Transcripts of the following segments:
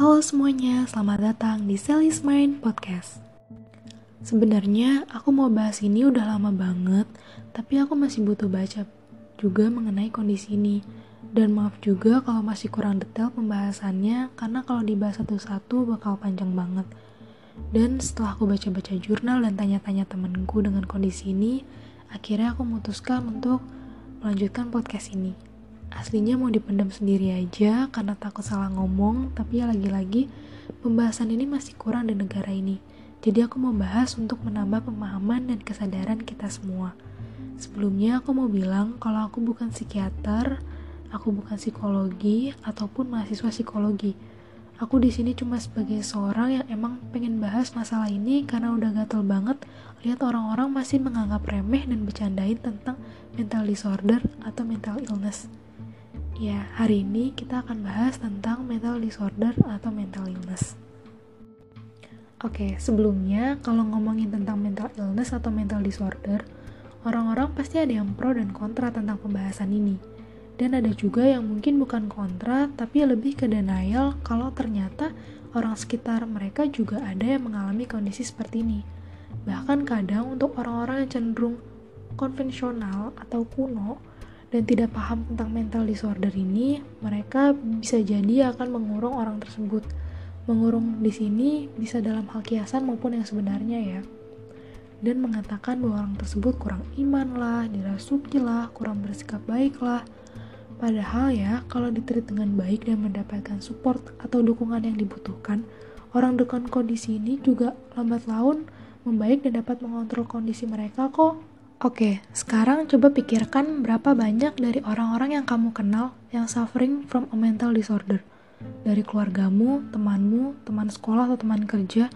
Halo semuanya, selamat datang di Sally's Mind Podcast. Sebenarnya aku mau bahas ini udah lama banget, tapi aku masih butuh baca juga mengenai kondisi ini. Dan maaf juga kalau masih kurang detail pembahasannya, karena kalau dibahas satu-satu bakal panjang banget. Dan setelah aku baca-baca jurnal dan tanya-tanya temenku dengan kondisi ini, akhirnya aku memutuskan untuk melanjutkan podcast ini aslinya mau dipendam sendiri aja karena takut salah ngomong tapi ya lagi-lagi pembahasan ini masih kurang di negara ini. Jadi aku mau bahas untuk menambah pemahaman dan kesadaran kita semua. Sebelumnya aku mau bilang kalau aku bukan psikiater aku bukan psikologi ataupun mahasiswa psikologi. Aku di sini cuma sebagai seorang yang emang pengen bahas masalah ini karena udah gatel banget lihat orang-orang masih menganggap remeh dan bercandain tentang mental disorder atau mental illness. Ya, hari ini kita akan bahas tentang mental disorder atau mental illness. Oke, sebelumnya kalau ngomongin tentang mental illness atau mental disorder, orang-orang pasti ada yang pro dan kontra tentang pembahasan ini. Dan ada juga yang mungkin bukan kontra, tapi lebih ke denial kalau ternyata orang sekitar mereka juga ada yang mengalami kondisi seperti ini. Bahkan kadang untuk orang-orang yang cenderung konvensional atau kuno, dan tidak paham tentang mental disorder ini, mereka bisa jadi akan mengurung orang tersebut. Mengurung di sini bisa dalam hal kiasan maupun yang sebenarnya ya. Dan mengatakan bahwa orang tersebut kurang iman lah, dirasuki lah, kurang bersikap baik lah. Padahal ya, kalau diterit dengan baik dan mendapatkan support atau dukungan yang dibutuhkan, orang dengan kondisi ini juga lambat laun membaik dan dapat mengontrol kondisi mereka kok. Oke, sekarang coba pikirkan berapa banyak dari orang-orang yang kamu kenal yang suffering from a mental disorder. Dari keluargamu, temanmu, teman sekolah atau teman kerja,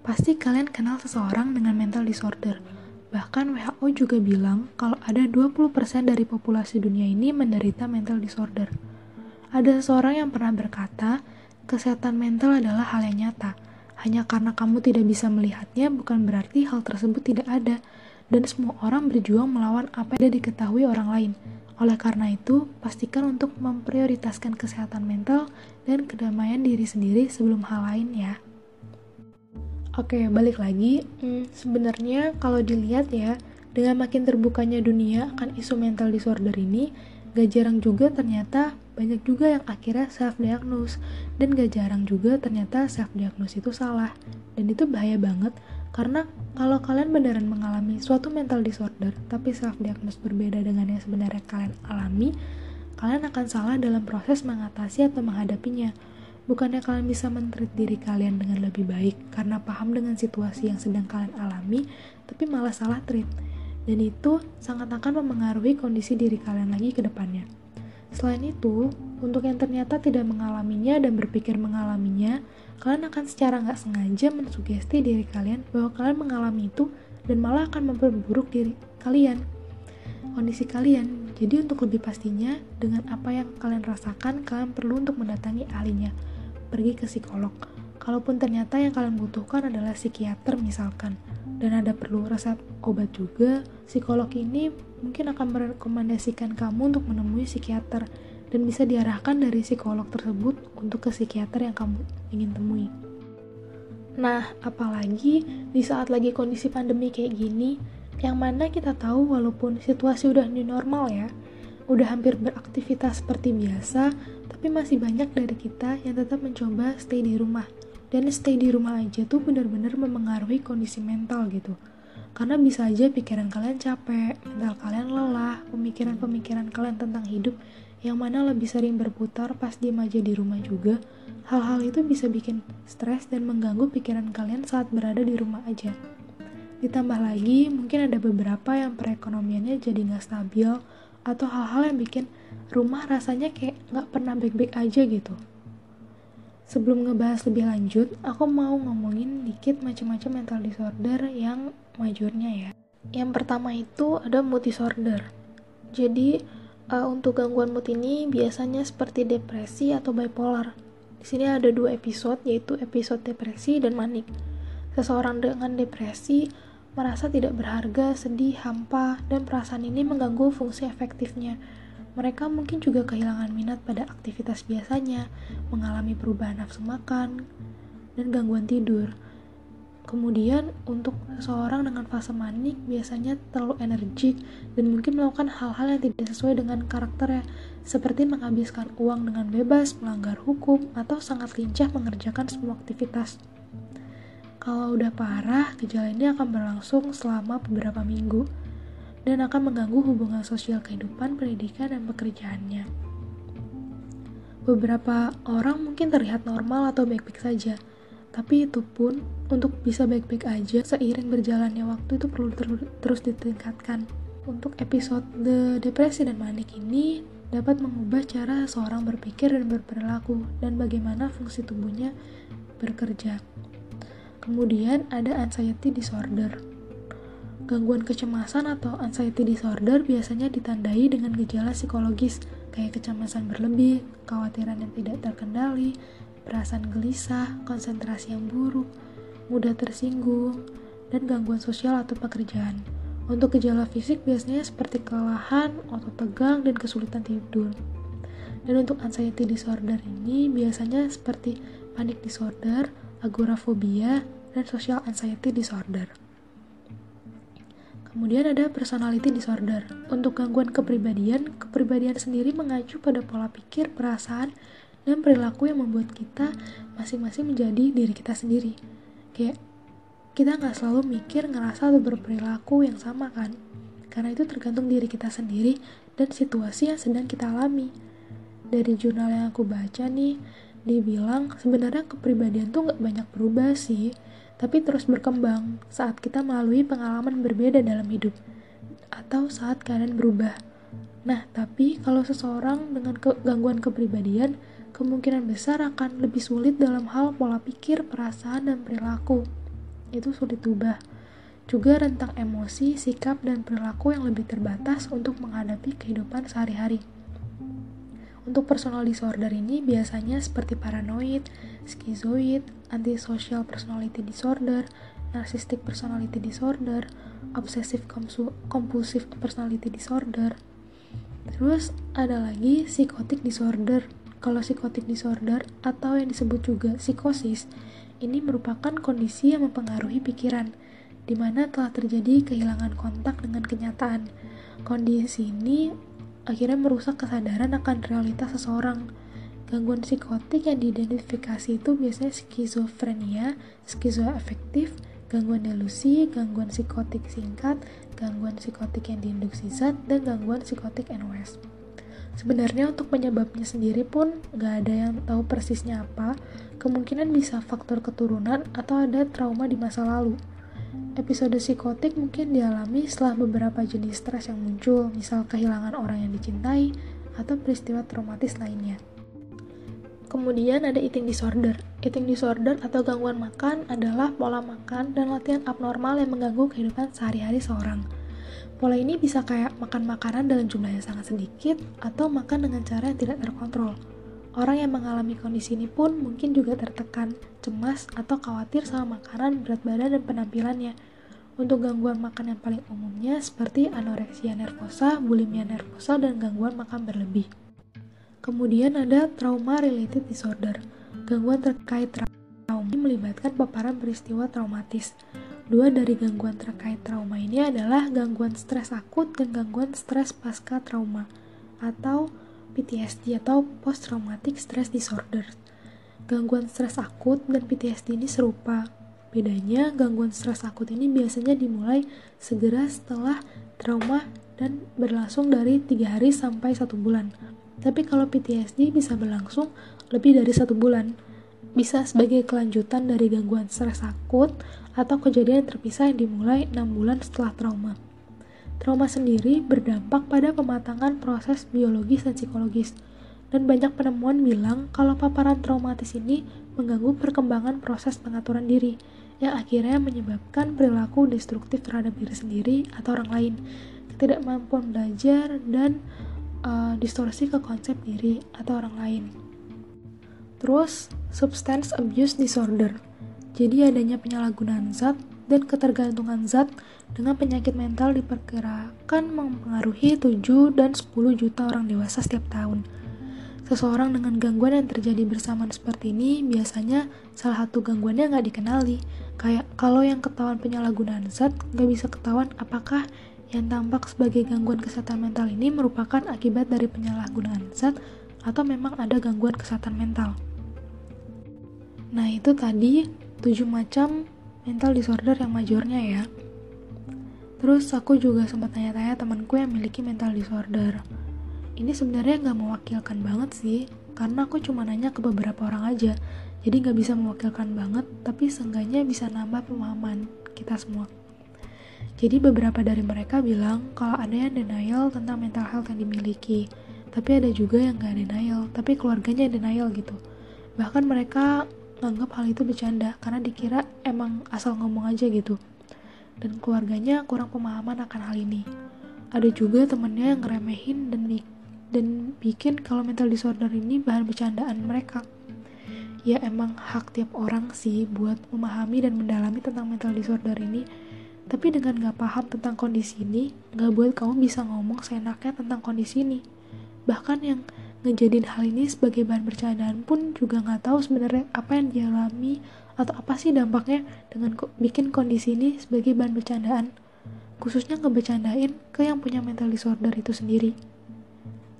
pasti kalian kenal seseorang dengan mental disorder. Bahkan WHO juga bilang kalau ada 20% dari populasi dunia ini menderita mental disorder. Ada seseorang yang pernah berkata, kesehatan mental adalah hal yang nyata. Hanya karena kamu tidak bisa melihatnya bukan berarti hal tersebut tidak ada dan semua orang berjuang melawan apa yang diketahui orang lain. Oleh karena itu, pastikan untuk memprioritaskan kesehatan mental dan kedamaian diri sendiri sebelum hal lain ya. Oke, balik lagi. Hmm, sebenarnya kalau dilihat ya, dengan makin terbukanya dunia akan isu mental disorder ini, gak jarang juga ternyata banyak juga yang akhirnya self-diagnose dan gak jarang juga ternyata self-diagnose itu salah dan itu bahaya banget karena kalau kalian beneran mengalami suatu mental disorder tapi self-diagnose berbeda dengan yang sebenarnya kalian alami kalian akan salah dalam proses mengatasi atau menghadapinya bukannya kalian bisa mentreat diri kalian dengan lebih baik karena paham dengan situasi yang sedang kalian alami tapi malah salah treat dan itu sangat akan memengaruhi kondisi diri kalian lagi ke depannya. Selain itu, untuk yang ternyata tidak mengalaminya dan berpikir mengalaminya, kalian akan secara nggak sengaja mensugesti diri kalian bahwa kalian mengalami itu dan malah akan memperburuk diri kalian, kondisi kalian. Jadi untuk lebih pastinya, dengan apa yang kalian rasakan, kalian perlu untuk mendatangi ahlinya, pergi ke psikolog. Kalaupun ternyata yang kalian butuhkan adalah psikiater misalkan, dan ada perlu resep obat juga, psikolog ini mungkin akan merekomendasikan kamu untuk menemui psikiater dan bisa diarahkan dari psikolog tersebut untuk ke psikiater yang kamu ingin temui. Nah, apalagi di saat lagi kondisi pandemi kayak gini, yang mana kita tahu walaupun situasi udah new normal ya, udah hampir beraktivitas seperti biasa, tapi masih banyak dari kita yang tetap mencoba stay di rumah dan stay di rumah aja tuh benar-benar memengaruhi kondisi mental gitu karena bisa aja pikiran kalian capek, mental kalian lelah, pemikiran-pemikiran kalian tentang hidup yang mana lebih sering berputar pas diem aja di rumah juga, hal-hal itu bisa bikin stres dan mengganggu pikiran kalian saat berada di rumah aja. Ditambah lagi, mungkin ada beberapa yang perekonomiannya jadi nggak stabil, atau hal-hal yang bikin rumah rasanya kayak nggak pernah baik-baik aja gitu. Sebelum ngebahas lebih lanjut, aku mau ngomongin dikit macam-macam mental disorder yang majornya ya. Yang pertama itu ada mood disorder. Jadi uh, untuk gangguan mood ini biasanya seperti depresi atau bipolar. Di sini ada dua episode yaitu episode depresi dan manik. Seseorang dengan depresi merasa tidak berharga, sedih, hampa, dan perasaan ini mengganggu fungsi efektifnya. Mereka mungkin juga kehilangan minat pada aktivitas biasanya, mengalami perubahan nafsu makan, dan gangguan tidur. Kemudian, untuk seseorang dengan fase manik biasanya terlalu energik dan mungkin melakukan hal-hal yang tidak sesuai dengan karakternya, seperti menghabiskan uang dengan bebas, melanggar hukum, atau sangat lincah mengerjakan semua aktivitas. Kalau udah parah, gejala ini akan berlangsung selama beberapa minggu dan akan mengganggu hubungan sosial kehidupan, pendidikan, dan pekerjaannya. Beberapa orang mungkin terlihat normal atau baik-baik saja, tapi itu pun untuk bisa baik-baik aja seiring berjalannya waktu itu perlu ter terus ditingkatkan. Untuk episode The depresi dan manik ini dapat mengubah cara seorang berpikir dan berperilaku dan bagaimana fungsi tubuhnya bekerja. Kemudian ada anxiety disorder Gangguan kecemasan atau anxiety disorder biasanya ditandai dengan gejala psikologis kayak kecemasan berlebih, kekhawatiran yang tidak terkendali, perasaan gelisah, konsentrasi yang buruk, mudah tersinggung, dan gangguan sosial atau pekerjaan. Untuk gejala fisik biasanya seperti kelelahan, otot tegang, dan kesulitan tidur. Dan untuk anxiety disorder ini biasanya seperti panic disorder, agorafobia, dan social anxiety disorder. Kemudian ada personality disorder. Untuk gangguan kepribadian, kepribadian sendiri mengacu pada pola pikir, perasaan, dan perilaku yang membuat kita masing-masing menjadi diri kita sendiri. Kayak kita nggak selalu mikir, ngerasa, atau berperilaku yang sama kan? Karena itu tergantung diri kita sendiri dan situasi yang sedang kita alami. Dari jurnal yang aku baca nih, dibilang sebenarnya kepribadian tuh nggak banyak berubah sih, tapi terus berkembang saat kita melalui pengalaman berbeda dalam hidup atau saat keadaan berubah. Nah, tapi kalau seseorang dengan ke gangguan kepribadian, kemungkinan besar akan lebih sulit dalam hal pola pikir, perasaan, dan perilaku. Itu sulit ubah. Juga rentang emosi, sikap, dan perilaku yang lebih terbatas untuk menghadapi kehidupan sehari-hari. Untuk personal disorder ini biasanya seperti paranoid, skizoid, antisocial personality disorder, narcissistic personality disorder, obsessive compulsive personality disorder. Terus ada lagi psychotic disorder. Kalau psychotic disorder atau yang disebut juga psikosis, ini merupakan kondisi yang mempengaruhi pikiran, di mana telah terjadi kehilangan kontak dengan kenyataan. Kondisi ini akhirnya merusak kesadaran akan realitas seseorang. Gangguan psikotik yang diidentifikasi itu biasanya skizofrenia, skizoafektif, gangguan delusi, gangguan psikotik singkat, gangguan psikotik yang diinduksi zat, dan gangguan psikotik NOS. Sebenarnya untuk penyebabnya sendiri pun nggak ada yang tahu persisnya apa, kemungkinan bisa faktor keturunan atau ada trauma di masa lalu. Episode psikotik mungkin dialami setelah beberapa jenis stres yang muncul, misal kehilangan orang yang dicintai, atau peristiwa traumatis lainnya. Kemudian ada eating disorder. Eating disorder atau gangguan makan adalah pola makan dan latihan abnormal yang mengganggu kehidupan sehari-hari seorang. Pola ini bisa kayak makan makanan dalam jumlah yang sangat sedikit atau makan dengan cara yang tidak terkontrol. Orang yang mengalami kondisi ini pun mungkin juga tertekan, cemas, atau khawatir sama makanan, berat badan, dan penampilannya. Untuk gangguan makan yang paling umumnya seperti anoreksia nervosa, bulimia nervosa, dan gangguan makan berlebih. Kemudian ada trauma related disorder. Gangguan terkait trauma ini melibatkan paparan peristiwa traumatis. Dua dari gangguan terkait trauma ini adalah gangguan stres akut dan gangguan stres pasca trauma atau PTSD atau Post Traumatic Stress Disorder. Gangguan stres akut dan PTSD ini serupa. Bedanya, gangguan stres akut ini biasanya dimulai segera setelah trauma dan berlangsung dari tiga hari sampai satu bulan. Tapi kalau PTSD bisa berlangsung lebih dari satu bulan. Bisa sebagai kelanjutan dari gangguan stres akut atau kejadian terpisah yang dimulai 6 bulan setelah trauma. Trauma sendiri berdampak pada pematangan proses biologis dan psikologis, dan banyak penemuan bilang kalau paparan traumatis ini mengganggu perkembangan proses pengaturan diri, yang akhirnya menyebabkan perilaku destruktif terhadap diri sendiri atau orang lain, ketidakmampuan belajar, dan uh, distorsi ke konsep diri atau orang lain. Terus, substance abuse disorder. Jadi adanya penyalahgunaan zat dan ketergantungan zat dengan penyakit mental diperkirakan mempengaruhi 7 dan 10 juta orang dewasa setiap tahun. Seseorang dengan gangguan yang terjadi bersamaan seperti ini biasanya salah satu gangguannya nggak dikenali. Kayak kalau yang ketahuan penyalahgunaan zat nggak bisa ketahuan apakah yang tampak sebagai gangguan kesehatan mental ini merupakan akibat dari penyalahgunaan zat atau memang ada gangguan kesehatan mental. Nah itu tadi 7 macam mental disorder yang majornya ya. Terus aku juga sempat tanya-tanya temanku yang memiliki mental disorder. Ini sebenarnya nggak mewakilkan banget sih karena aku cuma nanya ke beberapa orang aja. Jadi nggak bisa mewakilkan banget tapi seenggaknya bisa nambah pemahaman kita semua. Jadi beberapa dari mereka bilang kalau ada yang denial tentang mental health yang dimiliki tapi ada juga yang nggak denial tapi keluarganya denial gitu. Bahkan mereka nganggap hal itu bercanda karena dikira emang asal ngomong aja gitu. Dan keluarganya kurang pemahaman akan hal ini. Ada juga temennya yang ngeremehin dan dan bikin kalau mental disorder ini bahan bercandaan mereka. Ya emang hak tiap orang sih buat memahami dan mendalami tentang mental disorder ini. Tapi dengan gak paham tentang kondisi ini gak buat kamu bisa ngomong seenaknya tentang kondisi ini. Bahkan yang ngejadiin hal ini sebagai bahan bercandaan pun juga nggak tahu sebenarnya apa yang dialami atau apa sih dampaknya dengan ko bikin kondisi ini sebagai bahan bercandaan. Khususnya ngebecandain ke yang punya mental disorder itu sendiri.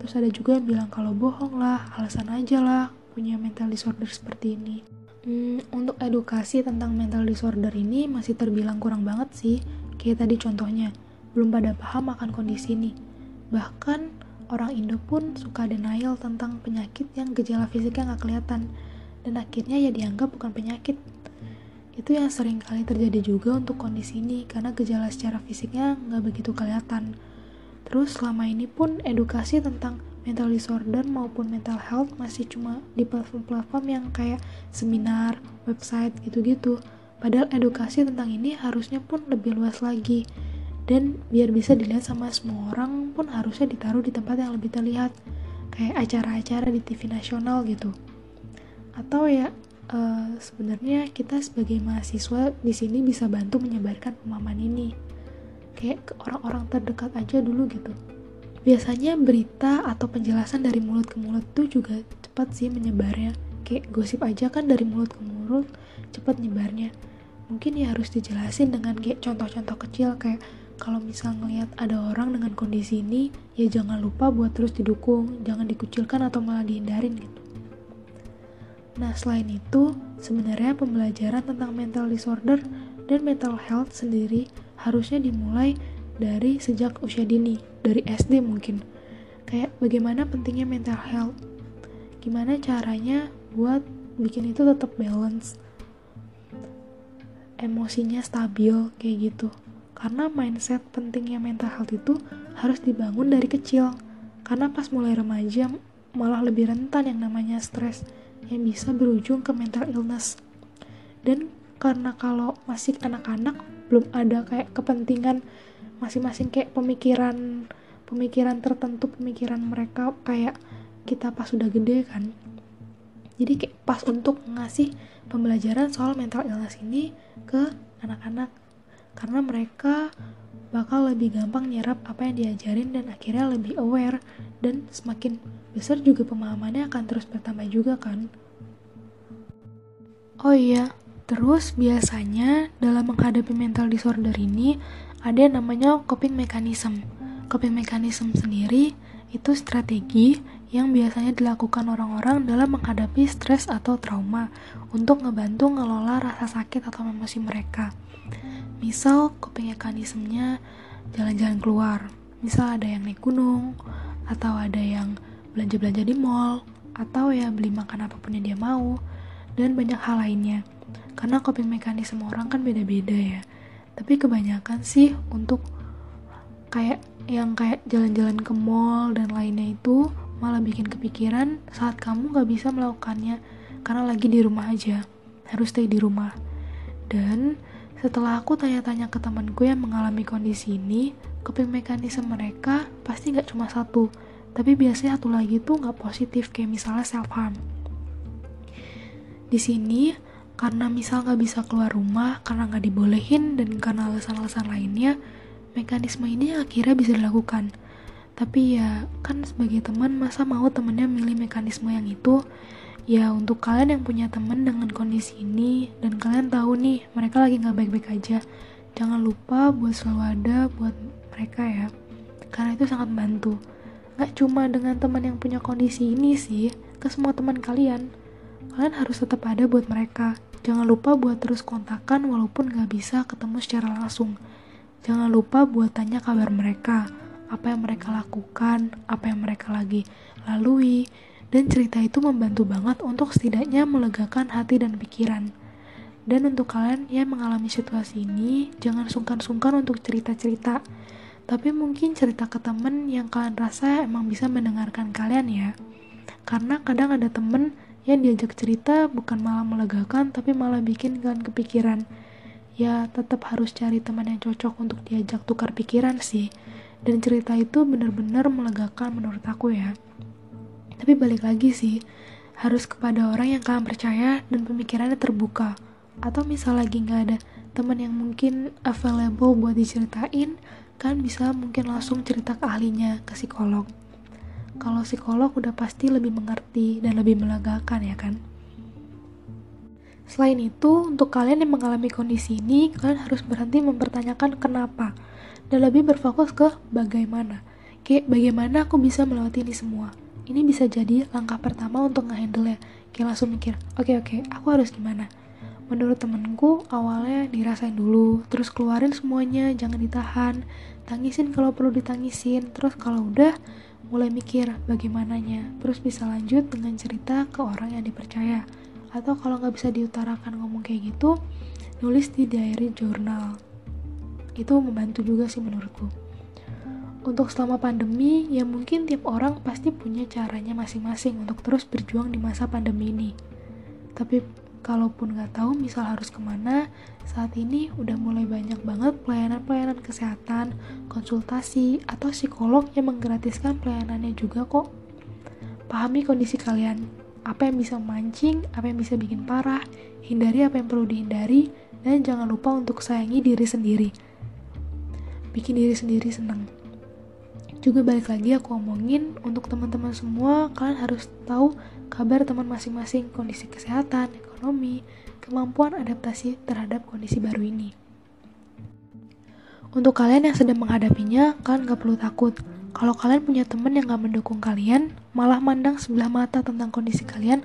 Terus ada juga yang bilang kalau bohong lah alasan aja lah punya mental disorder seperti ini. Hmm, untuk edukasi tentang mental disorder ini masih terbilang kurang banget sih. Kayak tadi contohnya belum pada paham akan kondisi ini. Bahkan orang Indo pun suka denial tentang penyakit yang gejala fisiknya nggak kelihatan dan akhirnya ya dianggap bukan penyakit itu yang sering kali terjadi juga untuk kondisi ini karena gejala secara fisiknya nggak begitu kelihatan Terus selama ini pun edukasi tentang mental disorder maupun mental health masih cuma di platform-platform yang kayak seminar, website gitu-gitu. Padahal edukasi tentang ini harusnya pun lebih luas lagi. Dan biar bisa dilihat sama semua orang pun harusnya ditaruh di tempat yang lebih terlihat. Kayak acara-acara di TV nasional gitu. Atau ya uh, sebenarnya kita sebagai mahasiswa di sini bisa bantu menyebarkan pemahaman ini kayak ke orang-orang terdekat aja dulu gitu biasanya berita atau penjelasan dari mulut ke mulut tuh juga cepat sih menyebarnya kayak gosip aja kan dari mulut ke mulut cepat nyebarnya mungkin ya harus dijelasin dengan kayak contoh-contoh kecil kayak kalau misal ngeliat ada orang dengan kondisi ini ya jangan lupa buat terus didukung jangan dikucilkan atau malah dihindarin gitu nah selain itu sebenarnya pembelajaran tentang mental disorder dan mental health sendiri harusnya dimulai dari sejak usia dini, dari SD mungkin. Kayak bagaimana pentingnya mental health. Gimana caranya buat bikin itu tetap balance. Emosinya stabil kayak gitu. Karena mindset pentingnya mental health itu harus dibangun dari kecil. Karena pas mulai remaja malah lebih rentan yang namanya stres yang bisa berujung ke mental illness. Dan karena kalau masih anak-anak belum ada kayak kepentingan masing-masing kayak pemikiran pemikiran tertentu pemikiran mereka kayak kita pas sudah gede kan jadi kayak pas untuk ngasih pembelajaran soal mental illness ini ke anak-anak karena mereka bakal lebih gampang nyerap apa yang diajarin dan akhirnya lebih aware dan semakin besar juga pemahamannya akan terus bertambah juga kan oh iya Terus biasanya dalam menghadapi mental disorder ini ada yang namanya coping mechanism. Coping mechanism sendiri itu strategi yang biasanya dilakukan orang-orang dalam menghadapi stres atau trauma untuk ngebantu ngelola rasa sakit atau emosi mereka. Misal coping mechanismnya jalan-jalan keluar. Misal ada yang naik gunung atau ada yang belanja-belanja di mall atau ya beli makan apa pun yang dia mau dan banyak hal lainnya karena coping mekanisme orang kan beda-beda ya tapi kebanyakan sih untuk kayak yang kayak jalan-jalan ke mall dan lainnya itu malah bikin kepikiran saat kamu gak bisa melakukannya karena lagi di rumah aja harus stay di rumah. Dan setelah aku tanya-tanya ke temanku yang mengalami kondisi ini coping mekanisme mereka pasti gak cuma satu tapi biasanya satu lagi tuh gak positif kayak misalnya self harm di sini karena misal nggak bisa keluar rumah karena nggak dibolehin dan karena alasan-alasan lainnya mekanisme ini akhirnya bisa dilakukan tapi ya kan sebagai teman masa mau temennya milih mekanisme yang itu? Ya untuk kalian yang punya teman dengan kondisi ini dan kalian tahu nih mereka lagi nggak baik-baik aja. Jangan lupa buat selalu ada buat mereka ya. Karena itu sangat membantu. Nggak cuma dengan teman yang punya kondisi ini sih ke semua teman kalian. Kalian harus tetap ada buat mereka. Jangan lupa buat terus kontakan walaupun nggak bisa ketemu secara langsung. Jangan lupa buat tanya kabar mereka apa yang mereka lakukan apa yang mereka lagi lalui dan cerita itu membantu banget untuk setidaknya melegakan hati dan pikiran dan untuk kalian yang mengalami situasi ini, jangan sungkan-sungkan untuk cerita-cerita. Tapi mungkin cerita ke temen yang kalian rasa emang bisa mendengarkan kalian ya. Karena kadang ada temen yang diajak cerita bukan malah melegakan, tapi malah bikin kalian kepikiran. Ya, tetap harus cari teman yang cocok untuk diajak tukar pikiran sih. Dan cerita itu benar-benar melegakan menurut aku ya. Tapi balik lagi sih, harus kepada orang yang kalian percaya dan pemikirannya terbuka. Atau misal lagi nggak ada teman yang mungkin available buat diceritain kan bisa mungkin langsung cerita ke ahlinya ke psikolog. Kalau psikolog udah pasti lebih mengerti dan lebih melegakan ya kan. Selain itu, untuk kalian yang mengalami kondisi ini, kalian harus berhenti mempertanyakan kenapa dan lebih berfokus ke bagaimana. Kayak bagaimana aku bisa melewati ini semua. Ini bisa jadi langkah pertama untuk ngehandle ya. Kayak langsung mikir, oke okay, oke, okay, aku harus gimana? menurut temenku awalnya dirasain dulu terus keluarin semuanya jangan ditahan tangisin kalau perlu ditangisin terus kalau udah mulai mikir bagaimananya terus bisa lanjut dengan cerita ke orang yang dipercaya atau kalau nggak bisa diutarakan ngomong kayak gitu nulis di diary journal itu membantu juga sih menurutku untuk selama pandemi ya mungkin tiap orang pasti punya caranya masing-masing untuk terus berjuang di masa pandemi ini tapi kalaupun nggak tahu misal harus ke mana, saat ini udah mulai banyak banget pelayanan-pelayanan kesehatan, konsultasi, atau psikolog yang menggratiskan pelayanannya juga kok. Pahami kondisi kalian, apa yang bisa memancing, apa yang bisa bikin parah, hindari apa yang perlu dihindari, dan jangan lupa untuk sayangi diri sendiri. Bikin diri sendiri senang. Juga balik lagi aku omongin, untuk teman-teman semua, kalian harus tahu kabar teman masing-masing, kondisi kesehatan, ekonomi, kemampuan adaptasi terhadap kondisi baru ini. Untuk kalian yang sedang menghadapinya, kalian gak perlu takut. Kalau kalian punya teman yang gak mendukung kalian, malah mandang sebelah mata tentang kondisi kalian,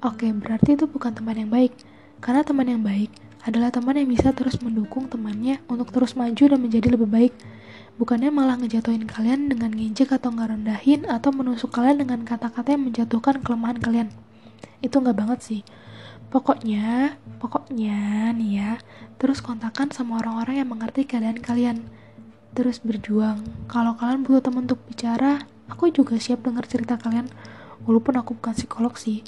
oke berarti itu bukan teman yang baik. Karena teman yang baik adalah teman yang bisa terus mendukung temannya untuk terus maju dan menjadi lebih baik. Bukannya malah ngejatuhin kalian dengan ngejek atau ngerendahin atau menusuk kalian dengan kata-kata yang menjatuhkan kelemahan kalian. Itu nggak banget sih. Pokoknya pokoknya nih ya terus kontakkan sama orang-orang yang mengerti keadaan kalian. Terus berjuang. Kalau kalian butuh teman untuk bicara aku juga siap dengar cerita kalian. Walaupun aku bukan psikolog sih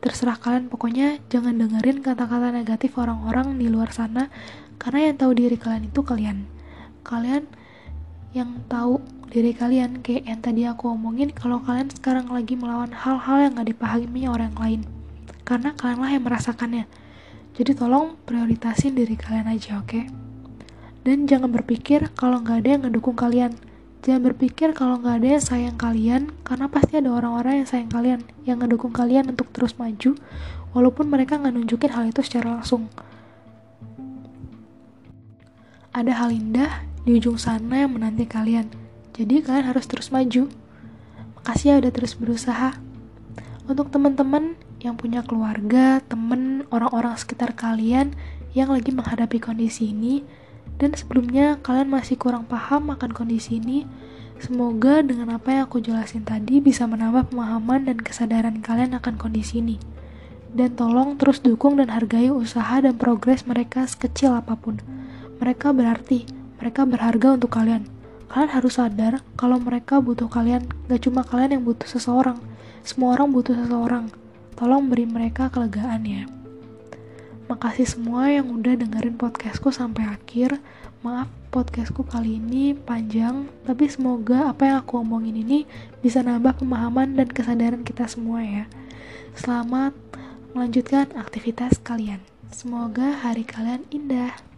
terserah kalian. Pokoknya jangan dengerin kata-kata negatif orang-orang di luar sana. Karena yang tahu diri kalian itu kalian. Kalian yang tahu diri kalian kayak yang tadi aku omongin kalau kalian sekarang lagi melawan hal-hal yang gak dipahami orang lain. Karena kalianlah yang merasakannya. Jadi tolong prioritasin diri kalian aja oke? Okay? dan jangan berpikir kalau nggak ada yang ngedukung kalian jangan berpikir kalau nggak ada yang sayang kalian karena pasti ada orang-orang yang sayang kalian yang ngedukung kalian untuk terus maju walaupun mereka nggak nunjukin hal itu secara langsung ada hal indah di ujung sana yang menanti kalian. Jadi kalian harus terus maju. Makasih ya udah terus berusaha. Untuk teman-teman yang punya keluarga, temen, orang-orang sekitar kalian yang lagi menghadapi kondisi ini, dan sebelumnya kalian masih kurang paham akan kondisi ini, semoga dengan apa yang aku jelasin tadi bisa menambah pemahaman dan kesadaran kalian akan kondisi ini. Dan tolong terus dukung dan hargai usaha dan progres mereka sekecil apa pun. Mereka berarti mereka berharga untuk kalian. Kalian harus sadar kalau mereka butuh kalian, gak cuma kalian yang butuh seseorang. Semua orang butuh seseorang. Tolong beri mereka kelegaan ya. Makasih semua yang udah dengerin podcastku sampai akhir. Maaf podcastku kali ini panjang, tapi semoga apa yang aku omongin ini bisa nambah pemahaman dan kesadaran kita semua ya. Selamat melanjutkan aktivitas kalian. Semoga hari kalian indah.